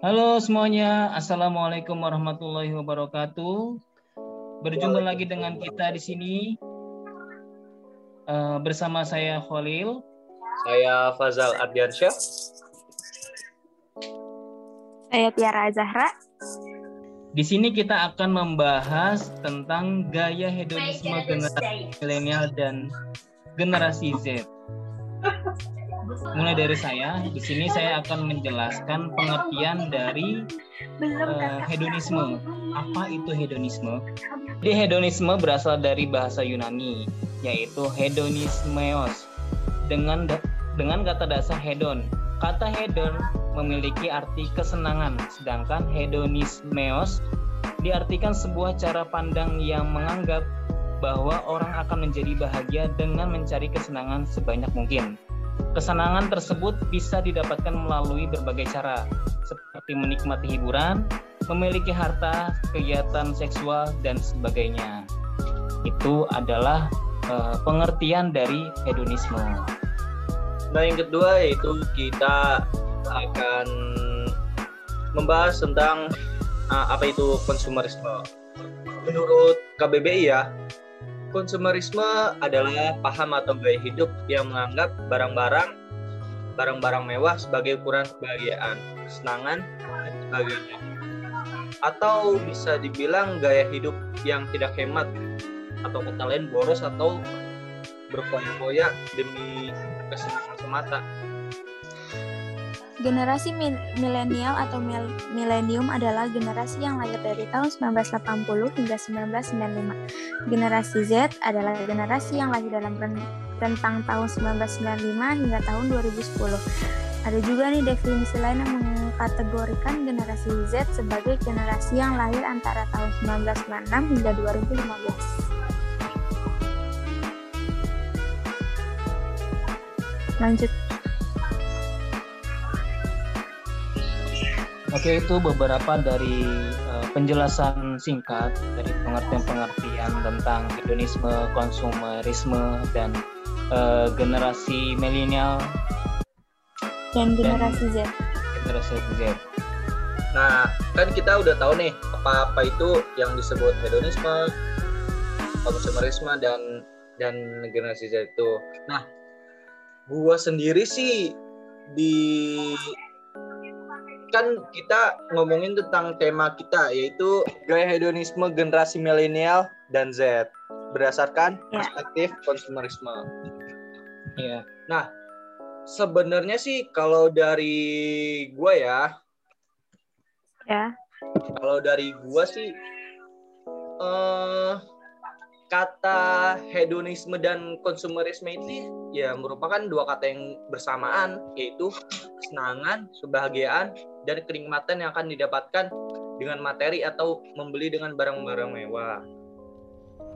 Halo semuanya, Assalamualaikum warahmatullahi wabarakatuh. Berjumpa lagi dengan kita di sini uh, bersama saya Khalil. Saya Fazal Ardiansyah. Saya Tiara Zahra. Di sini kita akan membahas tentang gaya hedonisme generasi milenial dan generasi Z. Mulai dari saya, di sini saya akan menjelaskan pengertian dari uh, hedonisme. Apa itu hedonisme? Jadi hedonisme berasal dari bahasa Yunani, yaitu hedonismeos. Dengan dengan kata dasar hedon. Kata hedon memiliki arti kesenangan, sedangkan hedonismeos diartikan sebuah cara pandang yang menganggap bahwa orang akan menjadi bahagia dengan mencari kesenangan sebanyak mungkin. Kesenangan tersebut bisa didapatkan melalui berbagai cara, seperti menikmati hiburan, memiliki harta, kegiatan seksual, dan sebagainya. Itu adalah uh, pengertian dari hedonisme. Nah, yang kedua yaitu kita akan membahas tentang uh, apa itu konsumerisme. Menurut KBBI ya, konsumerisme adalah paham atau gaya hidup yang menganggap barang-barang barang-barang mewah sebagai ukuran kebahagiaan, kesenangan, dan sebagainya. Atau bisa dibilang gaya hidup yang tidak hemat atau kata lain boros atau berfoya-foya demi kesenangan semata. Generasi milenial atau milenium adalah generasi yang lahir dari tahun 1980 hingga 1995. Generasi Z adalah generasi yang lahir dalam rentang tahun 1995 hingga tahun 2010. Ada juga nih definisi lain yang mengkategorikan generasi Z sebagai generasi yang lahir antara tahun 1996 hingga 2015. Lanjut. Oke, itu beberapa dari uh, penjelasan singkat dari pengertian-pengertian tentang hedonisme, konsumerisme, dan uh, generasi milenial dan generasi Z. Generasi Z. Nah, kan kita udah tahu nih apa-apa itu yang disebut hedonisme, konsumerisme dan dan generasi Z itu. Nah, gua sendiri sih di kan kita ngomongin tentang tema kita yaitu gaya hedonisme generasi milenial dan Z berdasarkan yeah. perspektif konsumerisme. Iya. Yeah. Nah, sebenarnya sih kalau dari gua ya ya. Yeah. Kalau dari gua sih uh, kata hedonisme dan konsumerisme ini ya merupakan dua kata yang bersamaan yaitu kesenangan, kebahagiaan, dan kenikmatan yang akan didapatkan dengan materi atau membeli dengan barang-barang mewah.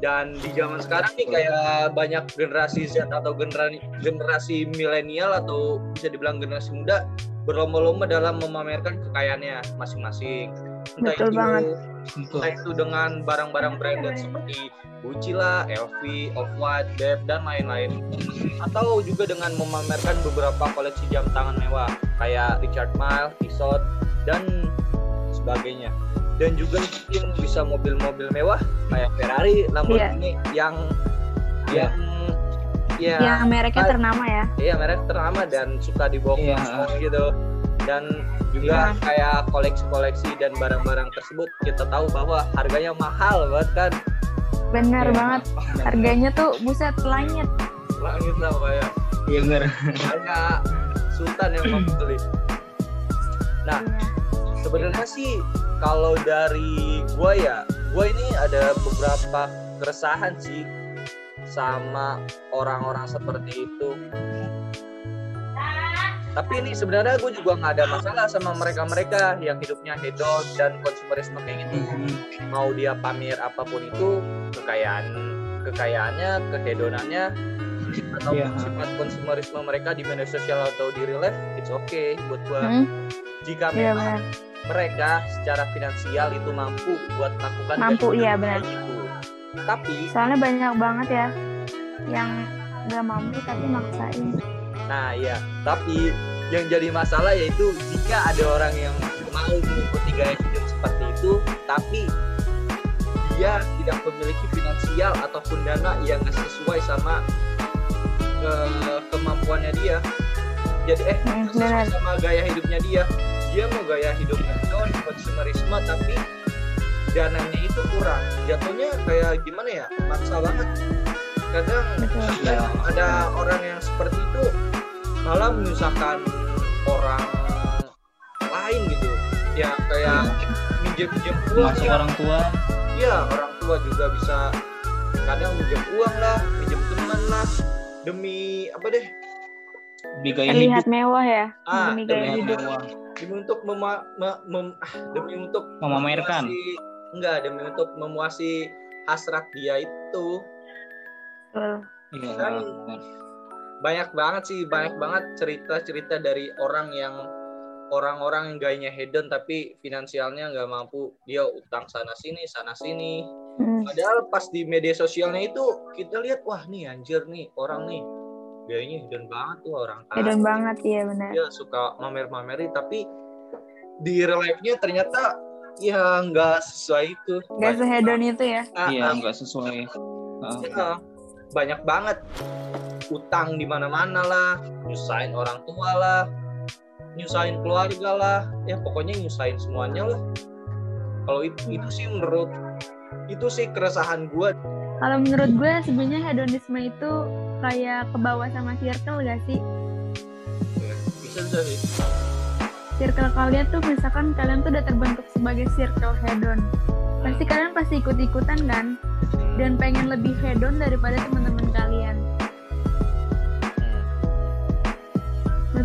Dan di zaman sekarang nih kayak banyak generasi Z atau generasi generasi milenial atau bisa dibilang generasi muda berlomba-lomba dalam memamerkan kekayaannya masing-masing. Entah Betul itu, banget. Entah itu dengan barang-barang branded seperti Gucci lah, LV, Off-White, Dep, dan lain-lain. Atau juga dengan memamerkan beberapa koleksi jam tangan mewah kayak Richard Mille, Tissot, dan sebagainya. Dan juga mungkin bisa mobil-mobil mewah kayak Ferrari, Lamborghini yeah. yang yeah. yang ya yang mereknya ternama ya iya merek ternama dan suka dibawa yeah. gitu dan juga yeah. kayak koleksi-koleksi dan barang-barang tersebut kita tahu bahwa harganya mahal banget kan? Benar yeah. banget. Harganya tuh buset langit. Langit lah kayak iya benar. Kayak sultan yang mau beli. Nah yeah. sebenarnya sih kalau dari gua ya gua ini ada beberapa keresahan sih sama orang-orang seperti itu tapi ini sebenarnya gue juga nggak ada masalah sama mereka-mereka yang hidupnya hedon dan konsumerisme kayak gitu mm-hmm. mau dia pamer apa pun itu kekayaan kekayaannya kehedonannya atau yeah. sifat konsumerisme mereka di media sosial atau di real life it's okay buat gue hmm? jika yeah, memang bener. mereka secara finansial itu mampu buat melakukan mampu iya benar itu tapi soalnya banyak banget ya yang nggak mampu tapi maksain nah ya tapi yang jadi masalah yaitu jika ada orang yang mau mengikuti gaya hidup seperti itu tapi dia tidak memiliki finansial ataupun dana yang sesuai sama ke- kemampuannya dia. Jadi eh sesuai sama gaya hidupnya dia. Dia mau gaya hidupnya non konsumerisme tapi dananya itu kurang. Jatuhnya kayak gimana ya? Maksa banget. Kadang Betul. ada orang yang seperti itu malah menyusahkan orang lain gitu ya kayak minjem minjem uang Masuk ya orang tua. Iya, orang tua juga bisa kadang minjem uang lah minjem teman lah demi apa deh Di gaya Terlihat hidup. mewah ya Ah, demi gaya hidup. mewah. demi untuk mema- me- mem- ah, demi untuk Memamerkan. memuasi- enggak demi untuk memuasi hasrat dia itu Betul. Iya, Kan- benar. Banyak banget sih banyak banget cerita-cerita dari orang yang orang-orang yang gayanya hedon tapi finansialnya nggak mampu. Dia utang sana sini sana sini. Hmm. padahal pas di media sosialnya itu kita lihat wah nih anjir nih orang nih gayanya hedon banget tuh orang Hedon banget ya benar. dia suka mamer-mameri tapi di real life-nya ternyata ya nggak sesuai itu. Gak sehedon itu ya. Ah, Iya, ah, nggak sesuai. Ya, banyak banget utang di mana-mana lah, nyusahin orang tua lah, nyusahin keluarga lah, ya pokoknya nyusahin semuanya lah. Kalau itu, itu sih menurut itu sih keresahan gue. Kalau menurut gue sebenarnya hedonisme itu kayak ke bawah sama circle gak sih? Bisa bisa sih. Circle kalian tuh misalkan kalian tuh udah terbentuk sebagai circle hedon. Pasti kalian pasti ikut-ikutan kan? Dan pengen lebih hedon daripada teman-teman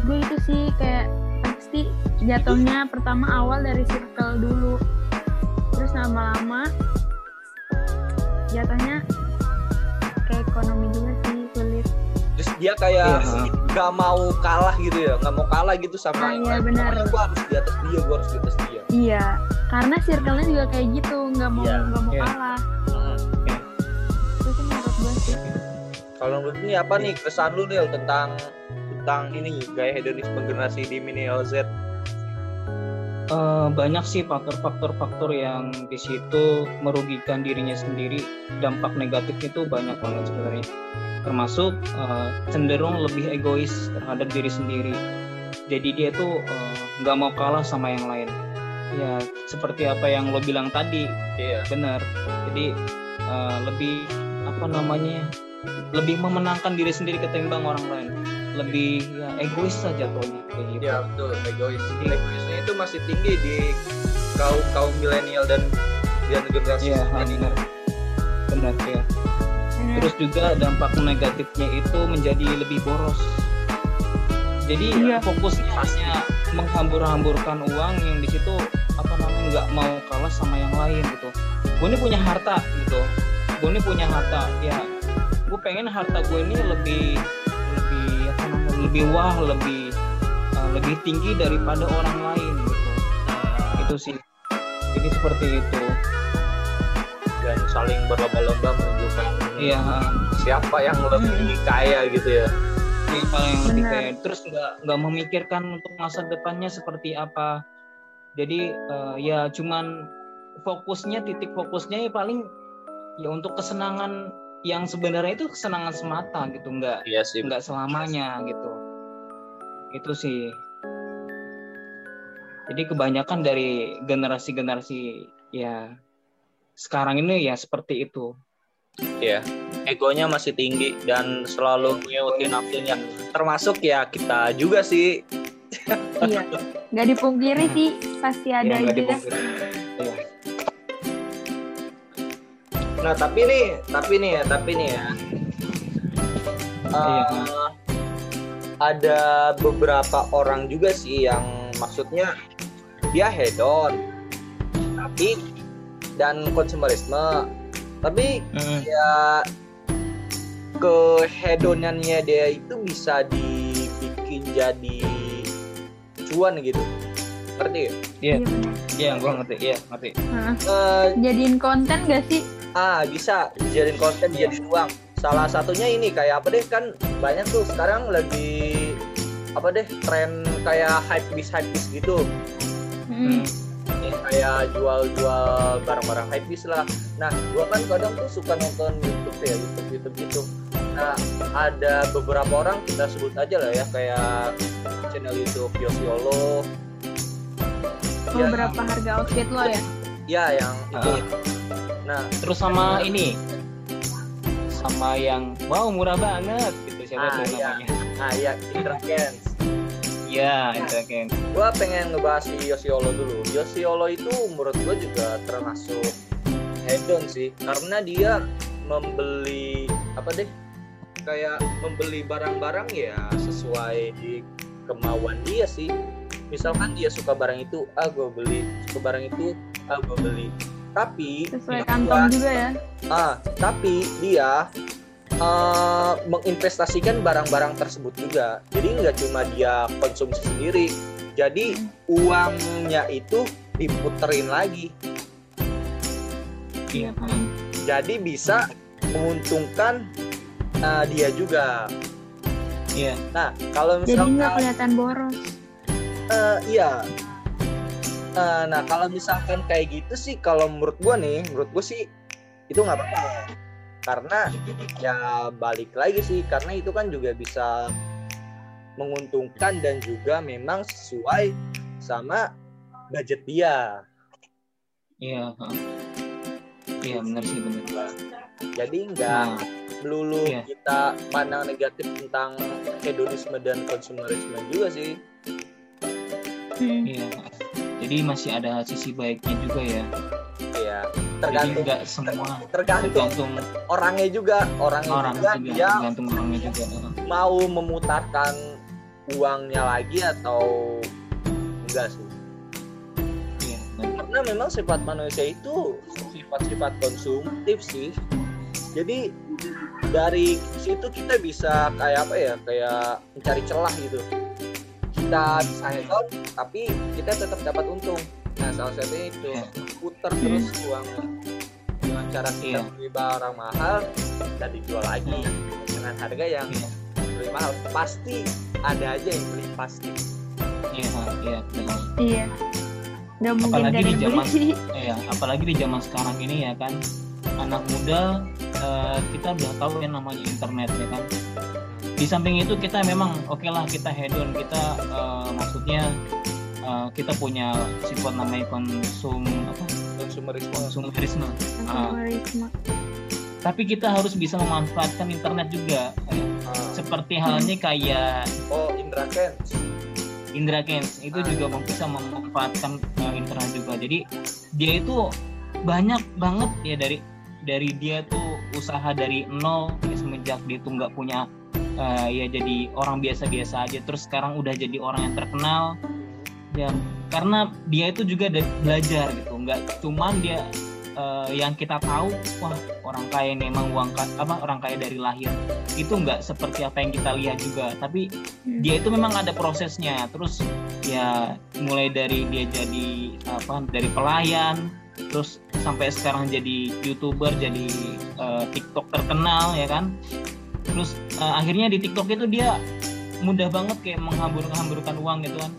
gue itu sih kayak pasti jatuhnya pertama awal dari circle dulu. Terus lama-lama jatuhnya ke ekonomi juga sih sulit. Terus dia kayak Iya. nggak mau kalah gitu ya, nggak mau kalah gitu sama Ah, yang iya, benar. Gua harus di atas dia, gue harus di atas dia. Iya, karena circle-nya juga kayak gitu, nggak mau Iya, nggak mau iya. kalah. Itu sih menurut gue sih. Kalau menurut ini apa nih kesan lu Nil tentang tentang ini gaya hedonisme generasi di milenial Z? Eh, banyak sih faktor-faktor-faktor yang di situ merugikan dirinya sendiri. Dampak negatif itu banyak banget sebenarnya. Termasuk eh, cenderung lebih egois terhadap diri sendiri. Jadi dia tuh eh, nggak mau kalah sama yang lain. Ya seperti apa yang lo bilang tadi, Iya. benar. Jadi eh, lebih apa namanya? Lebih memenangkan diri sendiri ketimbang orang lain. Lebih ya egois saja jatuhnya kayak gitu. Ya betul, egois. Iya. Egoisnya itu masih tinggi di kaum kaum milenial dan dan generasi ini. benar. Benar ya. Benar. Terus juga dampak negatifnya itu menjadi lebih boros. Jadi Iya. fokusnya hanya menghambur-hamburkan uang yang di situ apa namanya nggak mau kalah sama yang lain gitu. Gue ini punya harta gitu. Gue ini punya harta ya. Gue pengen harta gue ini lebih lebih lebih wah lebih uh, lebih tinggi daripada orang lain gitu. Itu sih. Jadi seperti itu. dan saling berlomba-lomba menunjukkan Iya. siapa yang lebih kaya gitu ya. siapa yang lebih Benar. kayak terus nggak nggak memikirkan untuk masa depannya seperti apa jadi eh, ya cuman fokusnya titik fokusnya ya paling ya untuk kesenangan yang sebenarnya itu kesenangan semata gitu nggak Iya sih. nggak selamanya gitu itu sih jadi kebanyakan dari generasi-generasi ya sekarang ini ya seperti itu Iya. Egonya masih tinggi dan selalu ngikutin nafsunya. Termasuk ya kita juga sih. Iya, nggak dipungkiri sih pasti ada ya aja. Nah tapi nih, tapi nih ya, tapi nih ya. Iya. Ada beberapa orang juga sih yang maksudnya dia hedon, tapi dan konsumerisme, tapi Mm-mm. ya kehedonannya dia itu bisa dibikin jadi cuan gitu. Ngerti ya? Iya. Iya benar. Iya, gua ngerti. Iya, ngerti. Heeh. Eh, Jadiin konten gak sih? ah bisa jadiin konten Iya. jadi uang salah satunya ini kayak apa deh kan banyak tuh sekarang lagi apa deh tren kayak hype bis hype bis gitu. Hmm. Ya, kayak jual-jual barang-barang hype bis lah. Nah gua kan kadang tuh suka nonton YouTube ya YouTube YouTube gitu nah ada beberapa orang kita sebut aja lah ya kayak channel YouTube Yosiolo Oh, Ya, berapa harga outfit lo ya? ya yang itu. Ah. nah Terus sama ini sama yang wow murah banget gitu siapa Ah, tuh iya. namanya? Indra Kens Iya, itu kan. gue pengen ngebahas si Yosiolo dulu. Yosiolo itu menurut gue juga termasuk hedon sih, karena dia membeli apa deh, kayak membeli barang-barang ya sesuai kemauan dia sih. Misalkan dia suka barang itu, ah gue beli, suka barang itu, ah gue beli. Tapi Sesuai kantong juga ya. Ah, tapi dia eh, menginvestasikan barang-barang tersebut juga. Jadi nggak cuma dia konsumsi sendiri. Jadi uangnya itu diputerin lagi. Iya. hmm. Jadi bisa menguntungkan eh, dia juga. Iya. Nah, kalau Jadi misalkan nggak kelihatan boros. eh, iya. Eh, nah, kalau misalkan kayak gitu sih, kalau menurut gua nih, menurut gua sih itu nggak apa-apa. Karena ya balik lagi sih, karena itu kan juga bisa menguntungkan dan juga memang sesuai sama budget dia. Iya. Iya benar sih benar. Jadi nggak Nah, melulu iya. kita pandang negatif tentang hedonisme dan konsumerisme juga sih. Hmm. Iya. Jadi masih ada sisi baiknya juga ya. Ya, Jadi tergantung nggak semua tergantung tergantung orangnya juga, orangnya orang juga juga, dia tergantung orangnya juga. Mau memutarkan uangnya lagi atau enggak sih Iya. karena memang sifat manusia itu sifat-sifat konsumtif sih jadi dari situ kita bisa kayak apa ya kayak mencari celah gitu kita bisa hedon tapi kita tetap dapat untung nah salah satunya itu Iya. putar terus uangnya dengan cara kita Iya. beli barang mahal dan dijual lagi dengan harga yang Iya. beli mahal pasti ada aja yang beli pasti Iya, iya, benar. Iya. Nggak mungkin Apalagi di yang beli zaman-. Iya, apalagi di zaman sekarang ini ya kan, anak muda eh, kita udah tahu ya namanya internet ya kan. Di samping itu kita memang oke lah kita hedon, kita eh, maksudnya eh, kita punya sifat namanya konsum apa konsumerisme konsumerisme. Ah. Konsumerisme. Tapi kita harus bisa memanfaatkan internet juga. Ah. Seperti halnya kayak oh Indra Kents Indra Kens itu Ah. juga mau bisa memanfaatkan uh, internet juga. Jadi dia itu banyak banget ya dari dari dia tuh usaha dari nol ya, semenjak dia tuh nggak punya uh, ya jadi orang biasa-biasa aja. Terus sekarang udah jadi orang yang terkenal. Ya karena dia itu juga belajar gitu. Nggak cuman dia uh, yang kita tahu wah orang kaya nih emang uang apa orang kaya dari lahir. Itu nggak seperti apa yang kita lihat juga. Tapi Hmm. dia itu memang ada prosesnya. Terus ya mulai dari dia jadi apa dari pelayan terus sampai sekarang jadi youtuber jadi eh, tiktok terkenal ya kan terus eh, akhirnya di tiktok itu dia mudah banget kayak menghambur-hamburkan uang gitu kan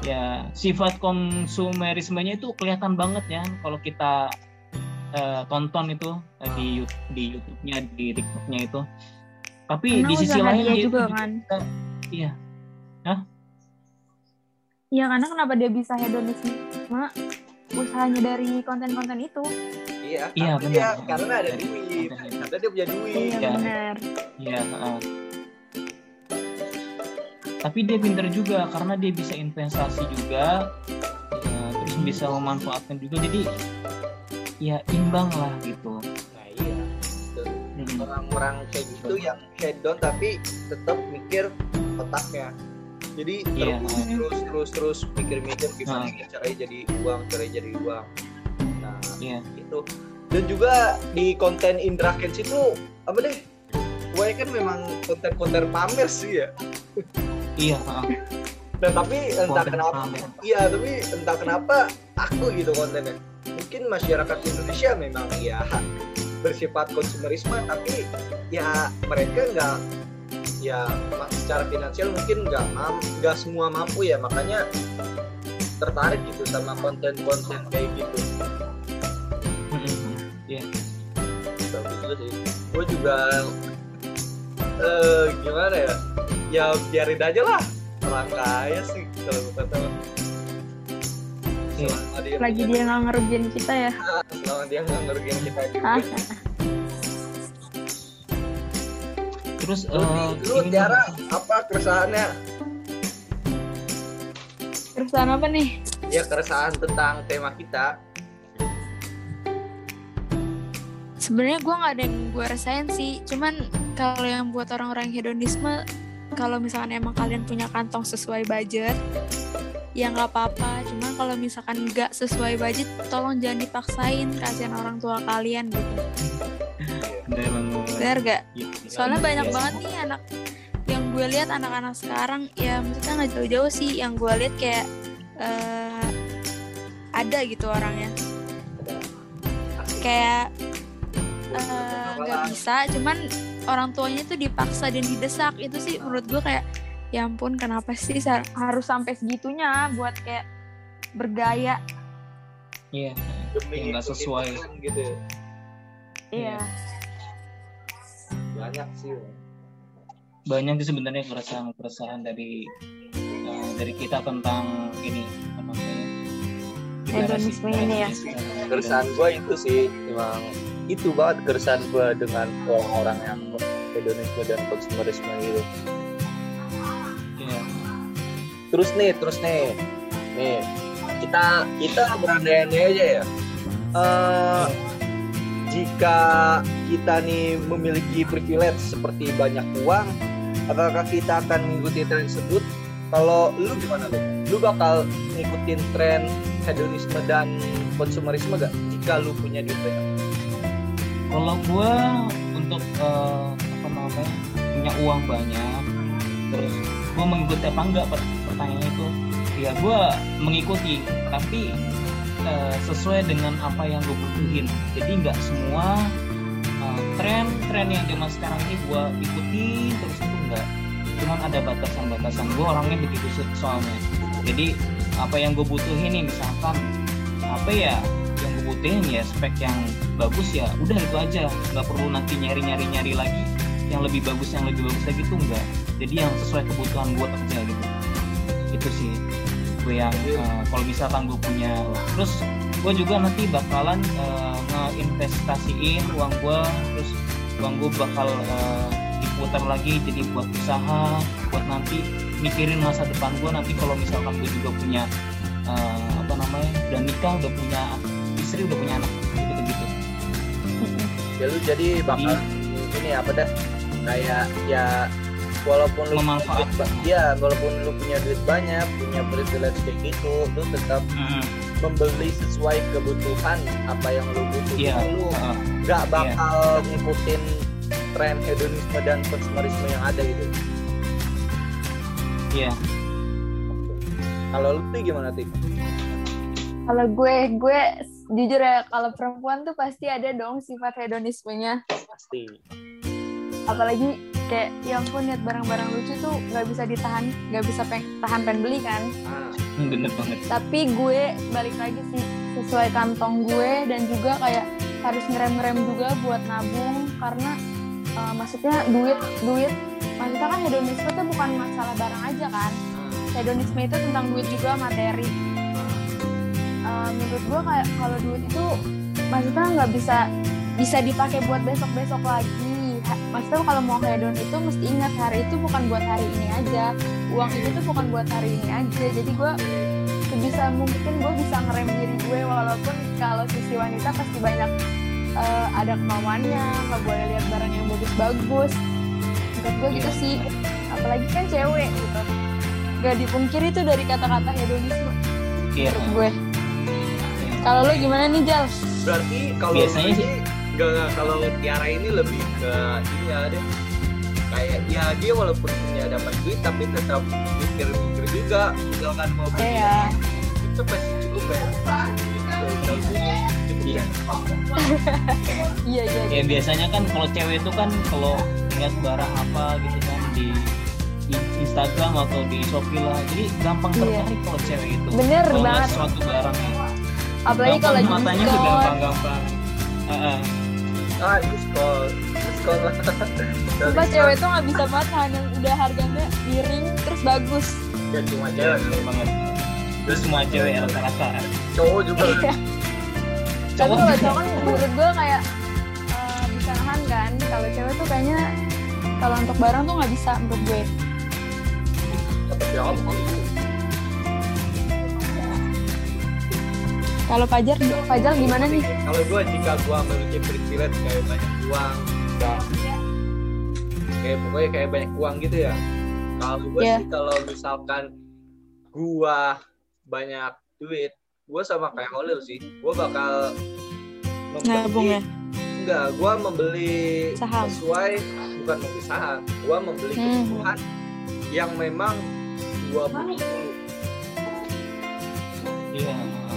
ya sifat konsumerismenya itu kelihatan banget ya kalau kita eh, tonton itu eh, di Yout- di YouTube-nya di TikTok-nya itu tapi Karena di sisi lain dia juga itu kan. iya Iya karena kenapa dia bisa hedonisme? Usahanya dari konten-konten itu. iya Iya, karena benar. dia karena ada Dari duit karena dia punya duit Iya Iya. benar. Iya. Tapi dia pinter juga karena dia bisa investasi juga, ya, terus bisa memanfaatkan juga. Jadi ya imbang lah gitu. nah iya Mm. orang-orang kayak gitu yang hedon tapi tetap mikir otaknya jadi Iya. terus terus terus terus mikir-mikir gimana Nah. ya caranya jadi uang caranya jadi uang nah Iya. itu dan juga di konten Indra Kents itu apa deh? Gue kan memang konten-konten pamer sih ya. Iya. nah tapi entah Konten kenapa pamer. iya tapi entah kenapa aku gitu kontennya. Mungkin masyarakat Indonesia memang ya bersifat konsumerisme tapi ya mereka nggak ya secara finansial mungkin nggak nggak semua mampu ya. Makanya tertarik gitu sama konten-konten kayak gitu juga sih gue juga eh gimana ya ya biarin aja lah orang kaya sih kalau gue kata Iya. selama dia Lagi dia nggak ngerugiin kita ya. selama dia nggak ngerugiin kita juga Hah? Terus lu, eh, lu Tiara apa keresahannya Keresahan apa nih? ya keresahan tentang tema kita Sebenarnya gue nggak ada yang gue rasain sih. Cuman kalau yang buat orang-orang hedonisme, kalau misalkan emang kalian punya kantong sesuai budget, ya nggak apa-apa. Cuman kalau misalkan nggak sesuai budget, tolong jangan dipaksain kasihan orang tua kalian gitu. bener gak? Iya, Soalnya banyak banget nih anak yang gue lihat anak-anak sekarang ya maksudnya nggak jauh-jauh sih yang gue lihat kayak eh, ada gitu orangnya kayak eh, nggak bisa cuman orang tuanya tuh dipaksa dan didesak itu sih menurut gue kayak ya ampun kenapa sih sa- harus sampai segitunya buat kayak bergaya Iya. demi Yang nggak sesuai. tren gitu ya. Iya. banyak sih banyak sih sebenarnya keresahan-keresahan dari eh, dari kita tentang ini apa namanya generasi- Hedonisme ini ya. keresahan gue itu sih emang itu banget keresahan gue dengan orang-orang yang hedonisme dan konsumerisme gitu Iya. terus nih terus nih. Nih kita kita berandai-andai aja ya. Eh, jika kita nih memiliki privilege seperti banyak uang apakah kita akan mengikuti tren tersebut? Kalau lu gimana lu? Lu bakal ngikutin tren hedonisme dan konsumerisme gak jika lu punya duit banyak Kalau gue untuk eh, apa namanya punya uang banyak, terus gue mengikuti apa enggak per- pertanyaannya itu, ya gue mengikuti, tapi eh, sesuai dengan apa yang gue butuhin. Jadi nggak semua eh, tren-tren yang zaman sekarang ini gue ikuti terus itu enggak. Cuman ada batasan-batasan. Gue orangnya begitu so- soalnya. Jadi apa yang gue butuhin nih misalkan apa ya butuhin ya spek yang bagus ya udah itu aja. Nggak perlu nanti nyari nyari nyari lagi. Yang lebih bagus yang lebih bagus lagi tuh enggak jadi yang sesuai kebutuhan gue aja gitu. Itu sih. Gue yang eh, kalau misalkan gue punya. Terus gue juga nanti bakalan eh, ngeinvestasiin uang gue terus uang gue bakal eh, diputar lagi jadi buat usaha buat nanti mikirin masa depan gue nanti kalau misalkan gue juga punya eh, apa namanya udah nikah udah punya istri udah punya anak gitu gitu ya lu jadi bakal ini apa dah kayak ya walaupun lu Memanfaat. ya walaupun lu punya duit banyak punya privilege kayak gitu lu tetap membeli sesuai kebutuhan apa yang lu butuhin Iya. lu Heeh. nggak bakal ngikutin tren hedonisme dan konsumerisme yang ada gitu Iya. kalau lu tuh gimana sih Kalau gue, gue jujur ya, kalau perempuan tuh pasti ada dong sifat hedonismenya. pasti. Apalagi kayak, ya ampun lihat barang-barang lucu tuh nggak bisa ditahan, nggak bisa peng tahan pengen beli kan. ah, Hmm, bener banget. Tapi gue balik lagi sih sesuai kantong gue dan juga kayak harus ngerem-ngerem juga buat nabung karena uh, maksudnya duit duit maksudnya kan hedonisme itu bukan masalah barang aja kan? Hedonisme itu tentang duit juga materi Uh, menurut gue kayak kalau duit itu maksudnya nggak bisa bisa dipakai buat besok besok lagi. Ha- maksudnya kalau mau hedon itu mesti ingat hari itu bukan buat hari ini aja. Uang itu tuh bukan buat hari ini aja. Jadi gue sebisa mungkin gue bisa ngerem diri gue walaupun kalau sisi wanita pasti banyak uh, ada kemauannya nggak boleh lihat barang yang bagus-bagus. Menurut gue gitu Iya. sih. Apalagi kan cewek gitu. Gak dipungkiri tuh dari kata-kata hedonisme. Iya. Menurut gue kalau lo gimana nih Jal? berarti kalau Biasanya sih- nggak nggak, kalau Tiara ini lebih ke ini ya deh kayak ya dia walaupun punya dapat duit tapi tetap mikir-mikir juga misalkan mau beli Iya. itu pasti cukup ya gitu kalau gue cukup Iya. ya Iya iya. ya biasanya kan kalau cewek itu kan kalau lihat barang apa gitu kan di Instagram atau di Shopee lah jadi gampang Iya. tertarik kalau cewek itu Bener banget. suatu barang ya Apalagi kalau lagi matanya tuh diskon. gampang-gampang Heeh. ah diskon diskon lah Sumpah cewek tuh nggak bisa banget nahan yang udah harganya miring terus bagus. ya cuma Iya, cewek bener banget itu semua cewek rata-rata cowok juga Iya. Tapi Cowok kalau juga. cowok kan menurut gue kayak eh, bisa nahan kan. Kalau cewek tuh kayaknya kalau untuk barang tuh nggak bisa menurut gue. tapi apa Kalau Fajar, Fajar gimana nih? kalau gue jika gue memiliki privilege kayak banyak uang dan kayak pokoknya kayak banyak uang gitu ya kalau gue Iya. sih kalau misalkan gue banyak duit gue sama kayak Holil sih gue bakal membeli Nabung ya? enggak gue membeli Saham. sesuai bukan membeli saham gue membeli Hmm. kebutuhan yang memang gue butuh iya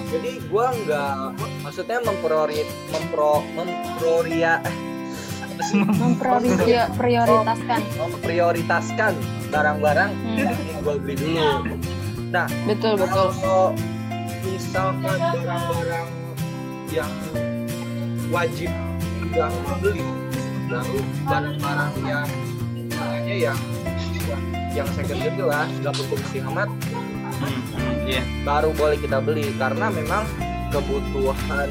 jadi gue nggak maksudnya mempriori mempro memproria eh, apa sih? Memprioritaskan. memprioritaskan barang-barang Hmm. yang gue beli dulu Betul betul. kalau misalkan barang-barang yang wajib yang beli lalu barang-barang yang misalnya yang yang second itu lah nggak berfungsi amat Hmm, iya baru boleh kita beli karena memang kebutuhan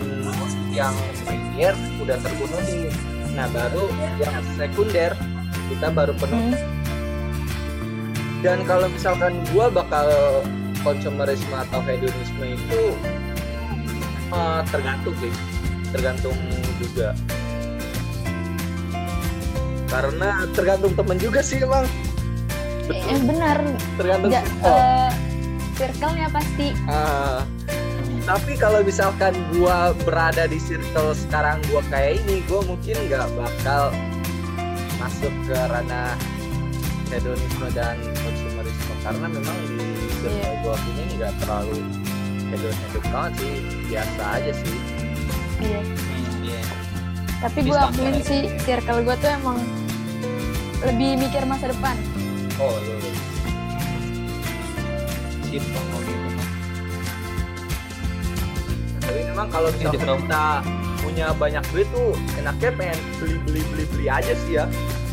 yang primer udah terpenuhi nah baru yang sekunder kita baru penuh Hmm. dan kalau misalkan gua bakal konsumerisme atau hedonisme itu eh, tergantung sih tergantung juga karena tergantung temen juga sih emang Eh, benar. tergantung Ja, circle. Circle-nya pasti. Ah, tapi kalau misalkan gua berada di circle sekarang gua kayak ini gua mungkin nggak bakal masuk ke ranah hedonisme dan konsumerisme karena memang di circle Iya. gua ini nggak terlalu hedon hedon banget sih biasa aja sih Iya. Iya Tapi gue akuin sih circle gue tuh emang lebih mikir masa depan. oh lu sip kalau gitu mah. tapi memang kalau misalkan di- kita punya banyak duit tuh enaknya pengen beli beli beli beli aja sih ya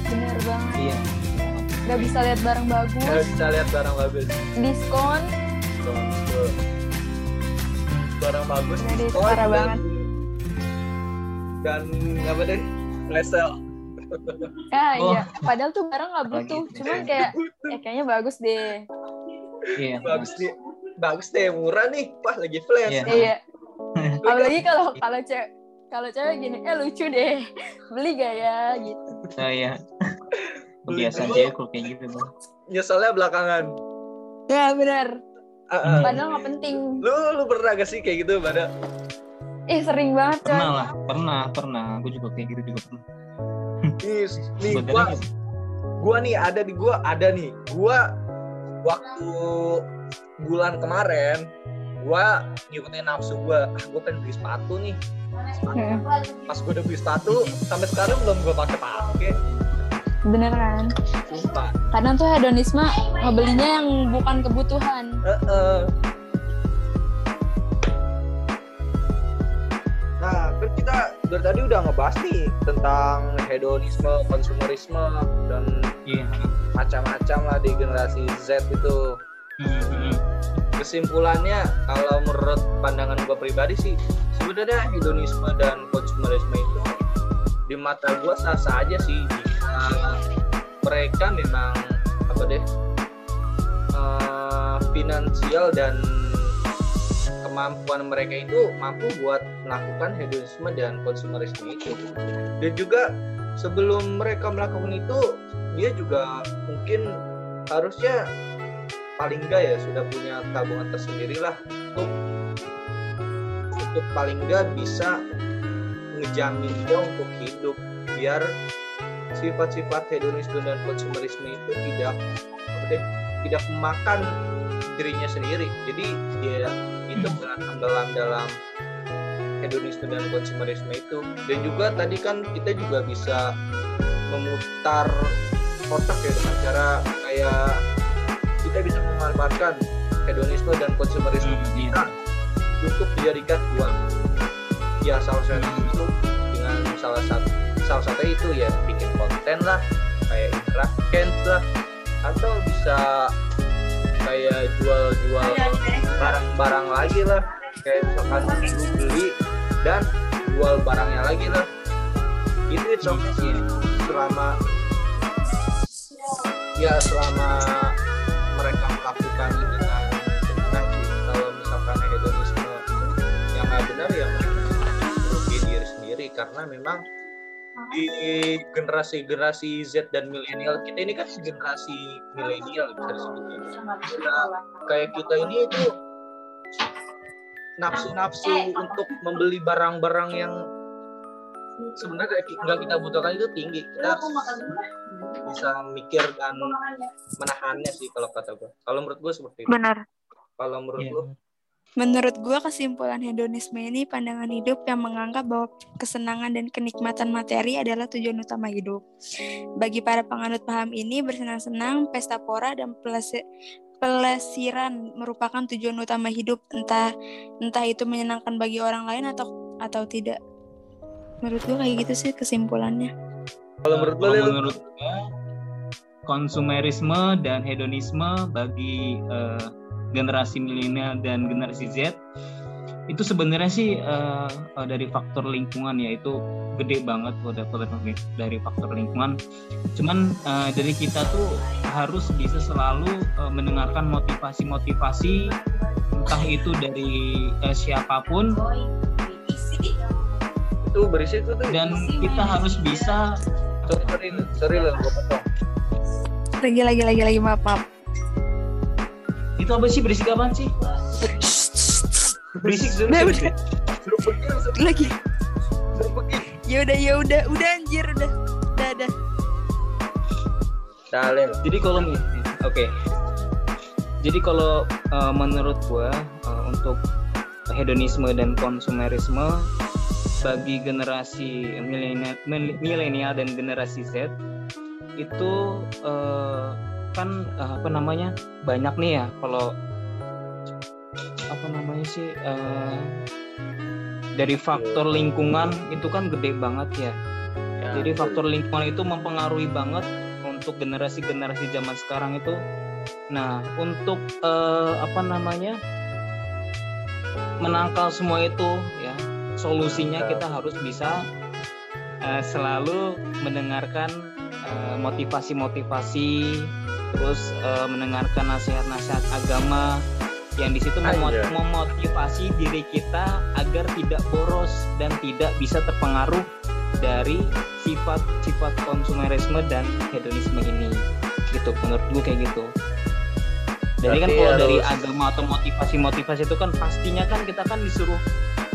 Bener banget. iya Gak bisa lihat barang Nggak bagus, bisa lihat barang bagus diskon. Tuh. barang bagus Jadi diskon, parah dan- banget. dan apa deh sale Ya Oh. iya. Padahal tuh barang nggak butuh. Cuman kayak, eh kayaknya bagus deh. Iya. Bagus nih. Bagus deh murah nih. Wah lagi flash. Iya. Iya. Apalagi kalau kalau cewek kalau cewek gini, eh lucu deh, beli gak ya? Gitu. oh iya. Kebiasaan Beli cewek kalau kayak gitu bang. Nyeselnya belakangan. Ya benar. Ah, ah. Padahal nggak penting. lu lu pernah gak sih kayak gitu pada Eh sering banget pernah lah pernah pernah. Aku juga kayak gitu juga pernah. Nih, nih gua sebenarnya gua nih ada di gua ada nih. Gua waktu bulan kemarin gua ngikutin nafsu gua ah gua pengen beli sepatu nih Hmm, pas gua udah beli sepatu sampai sekarang belum gua pakai pakai Bener kan? sumpah Kadang tuh hedonisme ngebelinya yang bukan kebutuhan. Heeh. Nah, dari tadi udah ngebahas nih tentang hedonisme, konsumerisme, dan iya macam-macam lah di generasi Z itu. Hmm, hmm. Kesimpulannya, kalau menurut pandangan gue pribadi sih, sebenarnya hedonisme dan konsumerisme itu di mata gue sah-sah aja sih. Jika mereka memang apa deh eh, finansial dan kemampuan mereka itu mampu buat melakukan hedonisme dan konsumerisme itu. Dan juga sebelum mereka melakukan itu, dia juga mungkin harusnya paling enggak ya sudah punya tabungan tersendiri lah untuk untuk paling enggak bisa ngejamin dia untuk hidup biar sifat-sifat hedonisme dan konsumerisme itu tidak tidak memakan dirinya sendiri jadi dia itu dengan tenggelam dalam hedonisme dan konsumerisme itu dan juga tadi kan kita juga bisa memutar otak ya dengan cara kayak kita bisa memanfaatkan hedonisme dan konsumerisme Hmm, iya. kita untuk dijadikan uang. Ya salah satu itu dengan salah satu salah satu itu ya bikin konten lah kayak infraken lah atau bisa kayak jual-jual barang-barang lagi lah. Kayak misalkan lu beli dan jual barangnya lagi lah. Itu itu sih selama ya selama mereka melakukan dengan benar sih. Kalau misalkan hedonisme yang nggak benar ya mereka merugi diri sendiri. Karena memang di generasi-generasi Z dan milenial. Kita ini kan generasi milenial bisa disebutnya. Nah, kayak kita ini itu nafsu-nafsu untuk membeli barang-barang yang sebenarnya nggak kita butuhkan itu tinggi. Kita harus bisa mikir dan menahannya sih kalau kata gue kalau menurut gue seperti itu. Benar. kalau menurut Iya. lu Menurut gua kesimpulan hedonisme ini pandangan hidup yang menganggap bahwa kesenangan dan kenikmatan materi adalah tujuan utama hidup. Bagi para penganut paham ini, bersenang-senang, pesta pora, dan pelesi- pelesiran merupakan tujuan utama hidup, entah entah itu menyenangkan bagi orang lain atau atau tidak. Menurut gua kayak gitu sih kesimpulannya. kalau menurut gua, konsumerisme dan hedonisme bagi eh, generasi milenial dan generasi Z itu sebenarnya sih eh, dari faktor lingkungan ya itu gede banget udah dari faktor lingkungan. Cuman eh, dari kita tuh harus bisa selalu eh, mendengarkan motivasi-motivasi entah itu dari eh, siapa pun itu berisik itu tuh dan kita harus bisa sorry sorry sorry lah gue potong Lagi lagi lagi lagi maaf maaf. Itu apa sih berisik apaan sih? Berisik Udah, serius, udah. serius. suruh pergi langsung Lagi. suruh pergi Ya udah ya udah udah anjir udah. Udah udah. Dalem Jadi kalau nih, oke. Jadi kalau eh, menurut gua eh, untuk hedonisme dan konsumerisme bagi generasi milenial dan generasi Z itu eh, kan eh, apa namanya banyak nih ya kalau apa namanya sih eh, dari faktor lingkungan itu kan gede banget ya. Ya, jadi faktor lingkungan itu mempengaruhi banget untuk generasi-generasi zaman sekarang itu. Nah, untuk eh, apa namanya menangkal semua itu ya solusinya kita harus bisa eh, selalu mendengarkan eh, motivasi-motivasi, terus eh, mendengarkan nasihat-nasihat agama yang di situ memot- memotivasi diri kita agar tidak boros dan tidak bisa terpengaruh dari sifat-sifat konsumerisme dan hedonisme ini. Gitu menurut gue kayak gitu. Jadi kan kalau dari agama atau motivasi-motivasi itu kan pastinya kan kita kan disuruh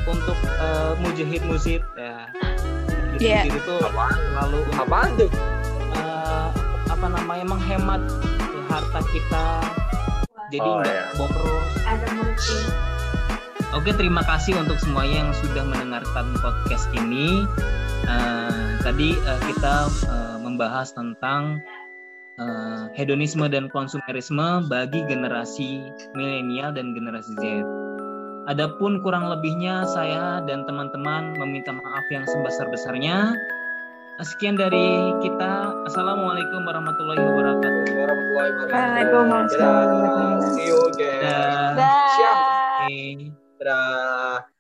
untuk eh, mujahid mujid ya. Gitu, Iya. gitu tuh selalu apaan tuh apa namanya menghemat harta kita jadi Oh, nggak iya. boros Oke, terima kasih untuk semuanya yang sudah mendengarkan podcast ini. Eh, tadi eh, kita eh, membahas tentang eh, hedonisme dan konsumerisme bagi generasi milenial dan generasi Z. Adapun kurang lebihnya saya dan teman-teman meminta maaf yang sebesar-besarnya. Sekian dari kita. Assalamualaikum warahmatullahi wabarakatuh. warahmatullahi wabarakatuh Waalaikumsalam. See you again. Dah. Siap. Oke. Dadah.